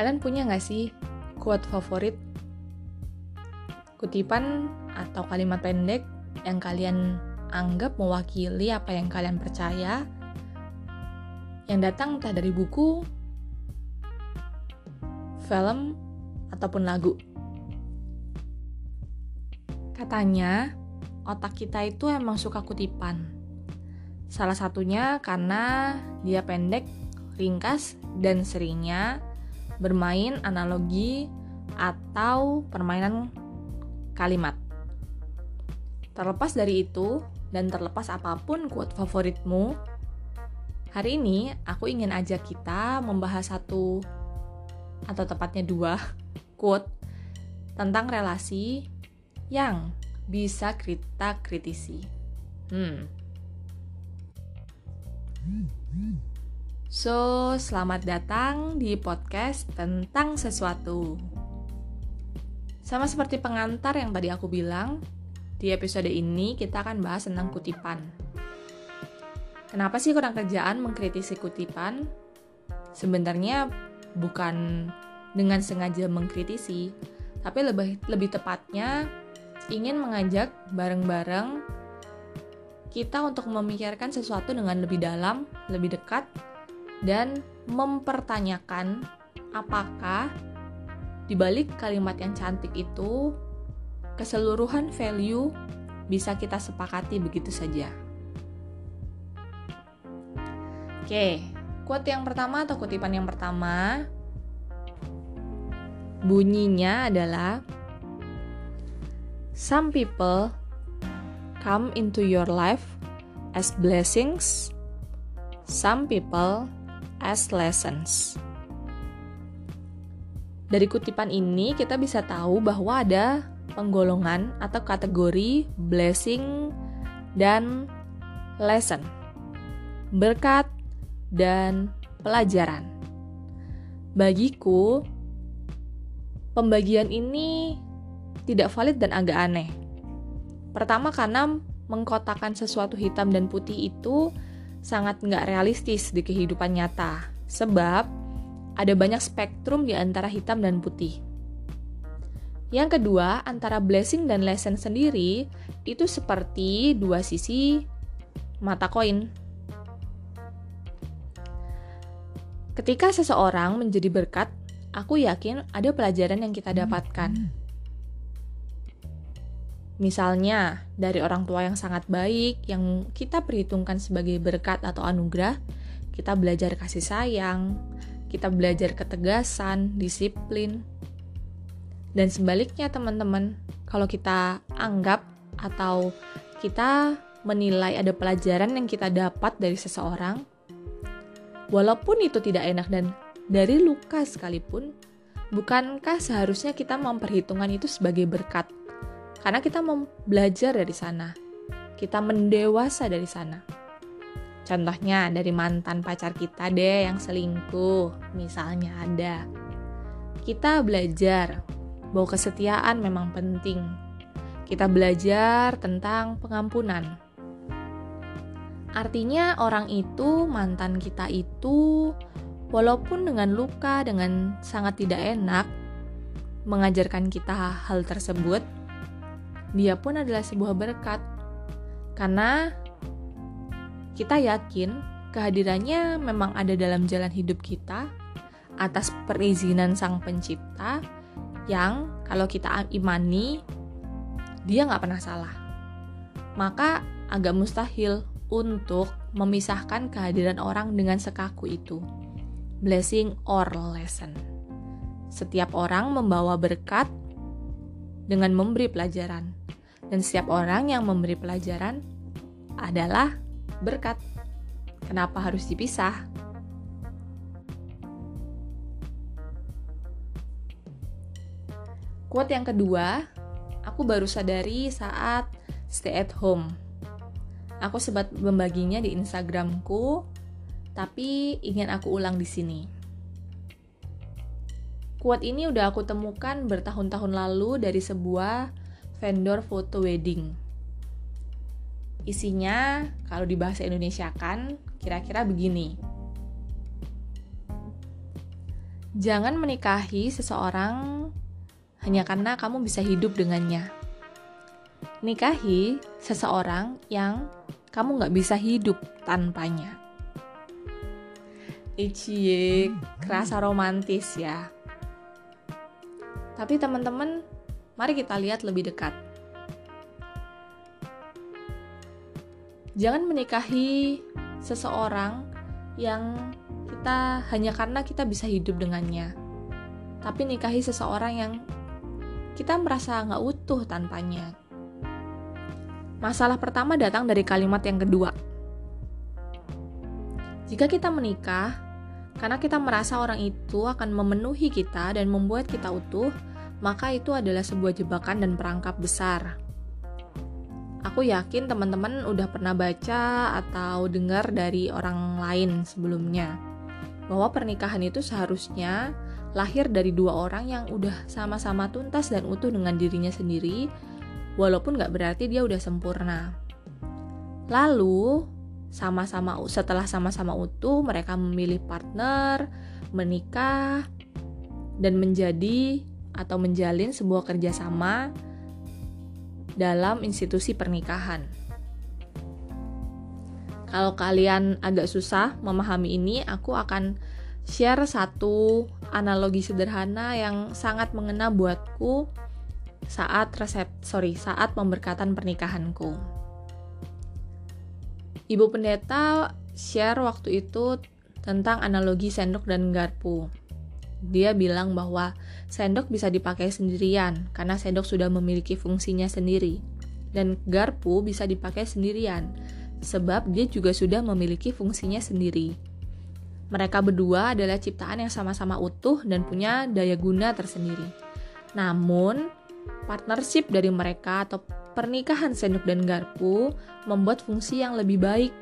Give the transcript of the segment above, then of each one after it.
Kalian punya nggak sih quote favorit? Kutipan atau kalimat pendek yang kalian anggap mewakili apa yang kalian percaya, yang datang entah dari buku, film, ataupun lagu. Katanya, otak kita itu emang suka kutipan. Salah satunya karena dia pendek, ringkas, dan seringnya bermain analogi atau permainan kalimat. Terlepas dari itu, dan terlepas apa pun quote favoritmu, hari ini aku ingin ajak kita membahas satu atau tepatnya dua quote tentang relasi yang bisa kita kritisi. Hmm. So, selamat datang di podcast tentang sesuatu. Sama seperti pengantar yang tadi aku bilang, di episode ini kita akan bahas tentang kutipan. Kenapa sih kurang kerjaan mengkritisi kutipan? Sebenarnya bukan dengan sengaja mengkritisi, tapi lebih lebih tepatnya ingin mengajak bareng-bareng kita untuk memikirkan sesuatu dengan lebih dalam, lebih dekat, dan mempertanyakan apakah di balik kalimat yang cantik itu keseluruhan value bisa kita sepakati begitu saja. Oke, quote yang pertama atau kutipan yang pertama bunyinya adalah Some people come into your life as blessings, some people as lessons. Dari kutipan ini kita bisa tahu bahwa ada penggolongan atau kategori blessing dan lesson. Berkat dan pelajaran. Bagiku, pembagian ini tidak valid dan agak aneh. Pertama karena mengkotakan sesuatu hitam dan putih itu sangat nggak realistis di kehidupan nyata. Sebab ada banyak spektrum di antara hitam dan putih. Yang kedua, antara blessing dan lesson sendiri itu seperti dua sisi mata koin. Ketika seseorang menjadi berkat, aku yakin ada pelajaran yang kita dapatkan. Misalnya, dari orang tua yang sangat baik, yang kita perhitungkan sebagai berkat atau anugerah, kita belajar kasih sayang, kita belajar ketegasan, disiplin. Dan sebaliknya teman-teman, kalau kita anggap atau kita menilai ada pelajaran yang kita dapat dari seseorang, walaupun itu tidak enak dan dari luka sekalipun, bukankah seharusnya kita memperhitungkan itu sebagai berkat? Karena kita mau belajar dari sana. Kita mendewasa dari sana. Contohnya dari mantan pacar kita deh yang selingkuh, misalnya ada. Kita belajar bahwa kesetiaan memang penting. Kita belajar tentang pengampunan. Artinya orang itu, mantan kita itu, walaupun dengan luka, dengan sangat tidak enak, mengajarkan kita hal tersebut, dia pun adalah sebuah berkat. Karena kita yakin kehadirannya memang ada dalam jalan hidup kita atas perizinan Sang Pencipta yang kalau kita imani dia nggak pernah salah. Maka agak mustahil untuk memisahkan kehadiran orang dengan sekaku itu. Blessing or lesson. Setiap orang membawa berkat dengan memberi pelajaran. Dan setiap orang yang memberi pelajaran adalah berkat. Kenapa harus dipisah? Quote yang kedua, aku baru sadari saat stay at home. Aku sempat membaginya di Instagramku, tapi ingin aku ulang di sini. Quote ini udah aku temukan bertahun-tahun lalu dari sebuah vendor foto wedding. Isinya, kalau di bahasa Indonesia kan, kira-kira begini. Jangan menikahi seseorang hanya karena kamu bisa hidup dengannya. Nikahi seseorang yang kamu nggak bisa hidup tanpanya. Icie, kerasa romantis ya. Tapi teman-teman, mari kita lihat lebih dekat. Jangan menikahi seseorang yang kita hanya karena kita bisa hidup dengannya. Tapi nikahi seseorang yang kita merasa nggak utuh tanpanya. Masalah pertama datang dari kalimat yang kedua. Jika kita menikah, karena kita merasa orang itu akan memenuhi kita dan membuat kita utuh, maka itu adalah sebuah jebakan dan perangkap besar. Aku yakin teman-teman udah pernah baca atau dengar dari orang lain sebelumnya bahwa pernikahan itu seharusnya lahir dari dua orang yang udah sama-sama tuntas dan utuh dengan dirinya sendiri, walaupun gak berarti dia udah sempurna. Lalu, sama-sama setelah sama-sama utuh, mereka memilih partner, menikah, dan menjadi atau menjalin sebuah kerjasama dalam institusi pernikahan. Kalau kalian agak susah memahami ini, aku akan share satu analogi sederhana yang sangat mengena buatku saat resep sorry saat pemberkatan pernikahanku. Ibu pendeta share waktu itu tentang analogi sendok dan garpu. Dia bilang bahwa sendok bisa dipakai sendirian karena sendok sudah memiliki fungsinya sendiri dan garpu bisa dipakai sendirian sebab dia juga sudah memiliki fungsinya sendiri. Mereka berdua adalah ciptaan yang sama-sama utuh dan punya daya guna tersendiri. Namun, partnership dari mereka atau pernikahan sendok dan garpu membuat fungsi yang lebih baik.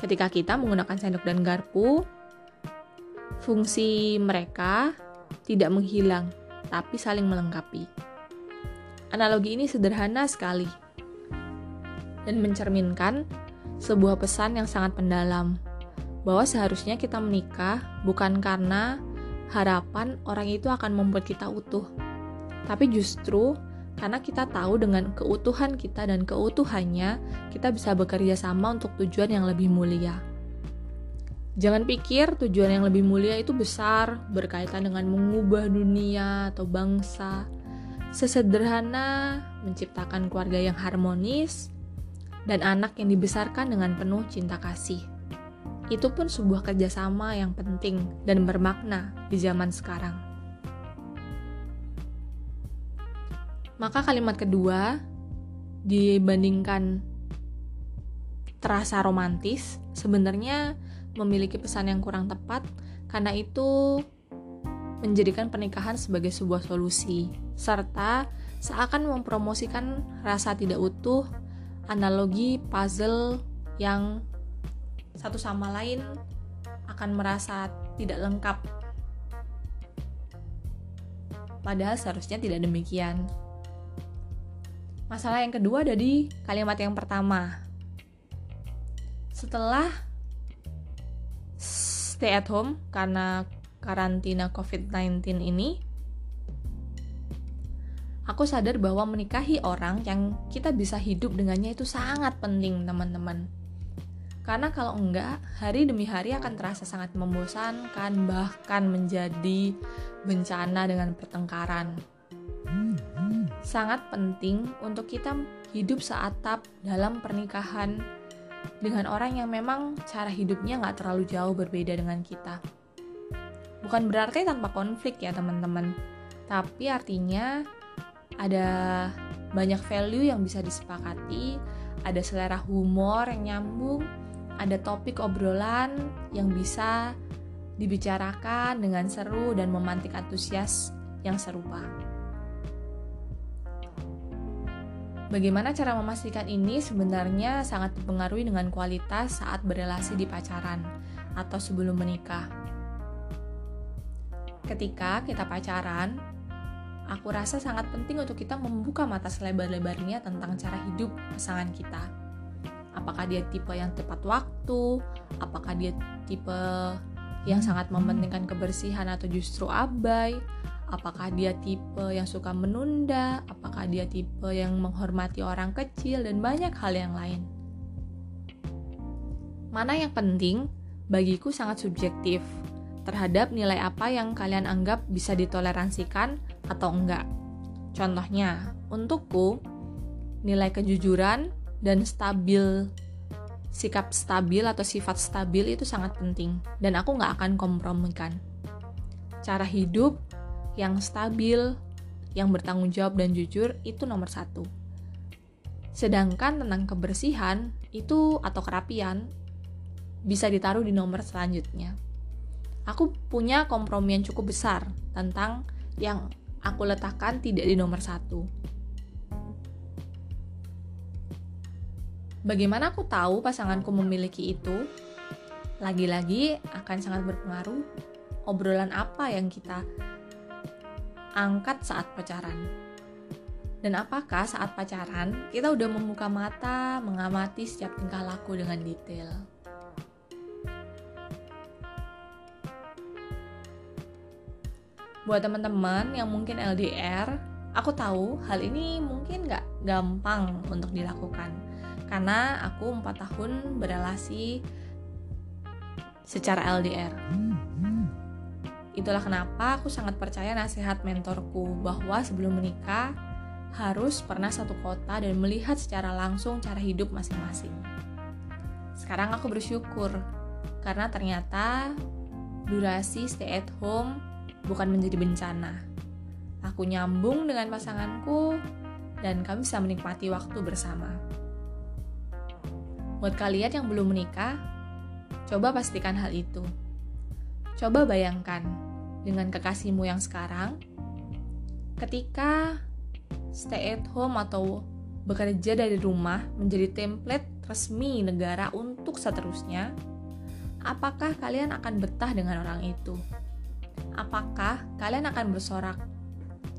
Ketika kita menggunakan sendok dan garpu, fungsi mereka tidak menghilang, tapi saling melengkapi. Analogi ini sederhana sekali dan mencerminkan sebuah pesan yang sangat mendalam bahwa seharusnya kita menikah bukan karena harapan orang itu akan membuat kita utuh, tapi justru karena kita tahu dengan keutuhan kita dan keutuhannya, kita bisa bekerja sama untuk tujuan yang lebih mulia. Jangan pikir tujuan yang lebih mulia itu besar, berkaitan dengan mengubah dunia atau bangsa. Sesederhana menciptakan keluarga yang harmonis dan anak yang dibesarkan dengan penuh cinta kasih. Itu pun sebuah kerjasama yang penting dan bermakna di zaman sekarang. Maka kalimat kedua dibandingkan terasa romantis, sebenarnya memiliki pesan yang kurang tepat karena itu menjadikan pernikahan sebagai sebuah solusi serta seakan mempromosikan rasa tidak utuh analogi puzzle yang satu sama lain akan merasa tidak lengkap. Padahal seharusnya tidak demikian. Masalah yang kedua ada di kalimat yang pertama. Setelah stay at home karena karantina COVID-19 ini, aku sadar bahwa menikahi orang yang kita bisa hidup dengannya itu sangat penting, teman-teman karena kalau enggak, hari demi hari akan terasa sangat membosankan, bahkan menjadi bencana dengan pertengkaran. Sangat penting untuk kita hidup seatap dalam pernikahan dengan orang yang memang cara hidupnya nggak terlalu jauh berbeda dengan kita. Bukan berarti tanpa konflik ya teman-teman, tapi artinya ada banyak value yang bisa disepakati, ada selera humor yang nyambung, ada topik obrolan yang bisa dibicarakan dengan seru dan memantik antusias yang serupa. Bagaimana cara memastikan ini sebenarnya sangat dipengaruhi dengan kualitas saat berrelasi di pacaran atau sebelum menikah. Ketika kita pacaran, aku rasa sangat penting untuk kita membuka mata selebar-lebarnya tentang cara hidup pasangan kita apakah dia tipe yang tepat waktu, apakah dia tipe yang sangat mementingkan kebersihan atau justru abai? Apakah dia tipe yang suka menunda? Apakah dia tipe yang menghormati orang kecil dan banyak hal yang lain? Mana yang penting bagiku sangat subjektif terhadap nilai apa yang kalian anggap bisa ditoleransikan atau enggak. Contohnya, untukku nilai kejujuran dan stabil sikap stabil atau sifat stabil itu sangat penting dan aku nggak akan kompromikan. Cara hidup yang stabil, yang bertanggung jawab dan jujur itu nomor satu. Sedangkan tentang kebersihan itu atau kerapian bisa ditaruh di nomor selanjutnya. Aku punya kompromi yang cukup besar tentang yang aku letakkan tidak di nomor satu. Bagaimana aku tahu pasanganku memiliki itu? Lagi-lagi akan sangat berpengaruh obrolan apa yang kita angkat saat pacaran. Dan apakah saat pacaran kita udah membuka mata mengamati setiap tingkah laku dengan detail? Buat teman-teman yang mungkin LDR, aku tahu hal ini mungkin gak gampang untuk dilakukan karena aku empat tahun berelasi secara LDR. Itulah kenapa aku sangat percaya nasihat mentorku bahwa sebelum menikah harus pernah satu kota dan melihat secara langsung cara hidup masing-masing. Sekarang aku bersyukur karena ternyata durasi stay at home bukan menjadi bencana. Aku nyambung dengan pasanganku dan kami bisa menikmati waktu bersama. Buat kalian yang belum menikah, coba pastikan hal itu. Coba bayangkan dengan kekasihmu yang sekarang, ketika stay at home atau bekerja dari rumah menjadi template resmi negara untuk seterusnya, apakah kalian akan betah dengan orang itu? Apakah kalian akan bersorak,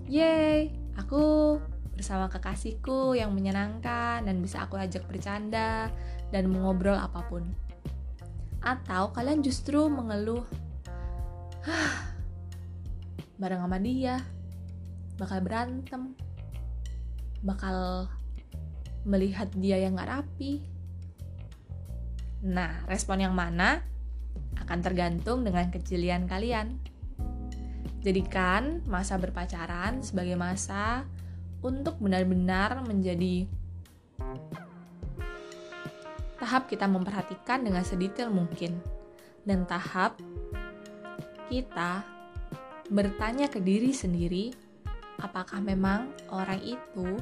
"Yeay, aku bersama kekasihku yang menyenangkan dan bisa aku ajak bercanda dan mengobrol apa pun. Atau kalian justru mengeluh, Hah, bareng sama dia, bakal berantem, bakal melihat dia yang gak rapi. Nah, respon yang mana akan tergantung dengan kejelian kalian. Jadikan masa berpacaran sebagai masa untuk benar-benar menjadi tahap kita memperhatikan dengan sedetail mungkin dan tahap kita bertanya ke diri sendiri apakah memang orang itu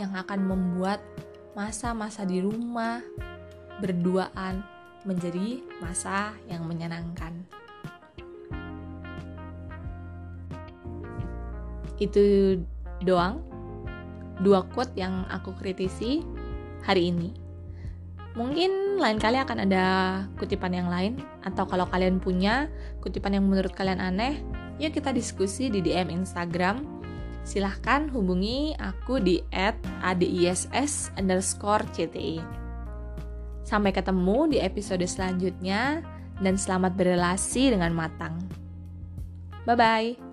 yang akan membuat masa-masa di rumah berduaan menjadi masa yang menyenangkan. Itu doang dua quote yang aku kritisi hari ini. Mungkin lain kali akan ada kutipan yang lain atau kalau kalian punya kutipan yang menurut kalian aneh, yuk kita diskusi di DM Instagram. Silahkan hubungi aku di @adiss underscore cti. Sampai ketemu di episode selanjutnya dan selamat berrelasi dengan matang. Bye-bye.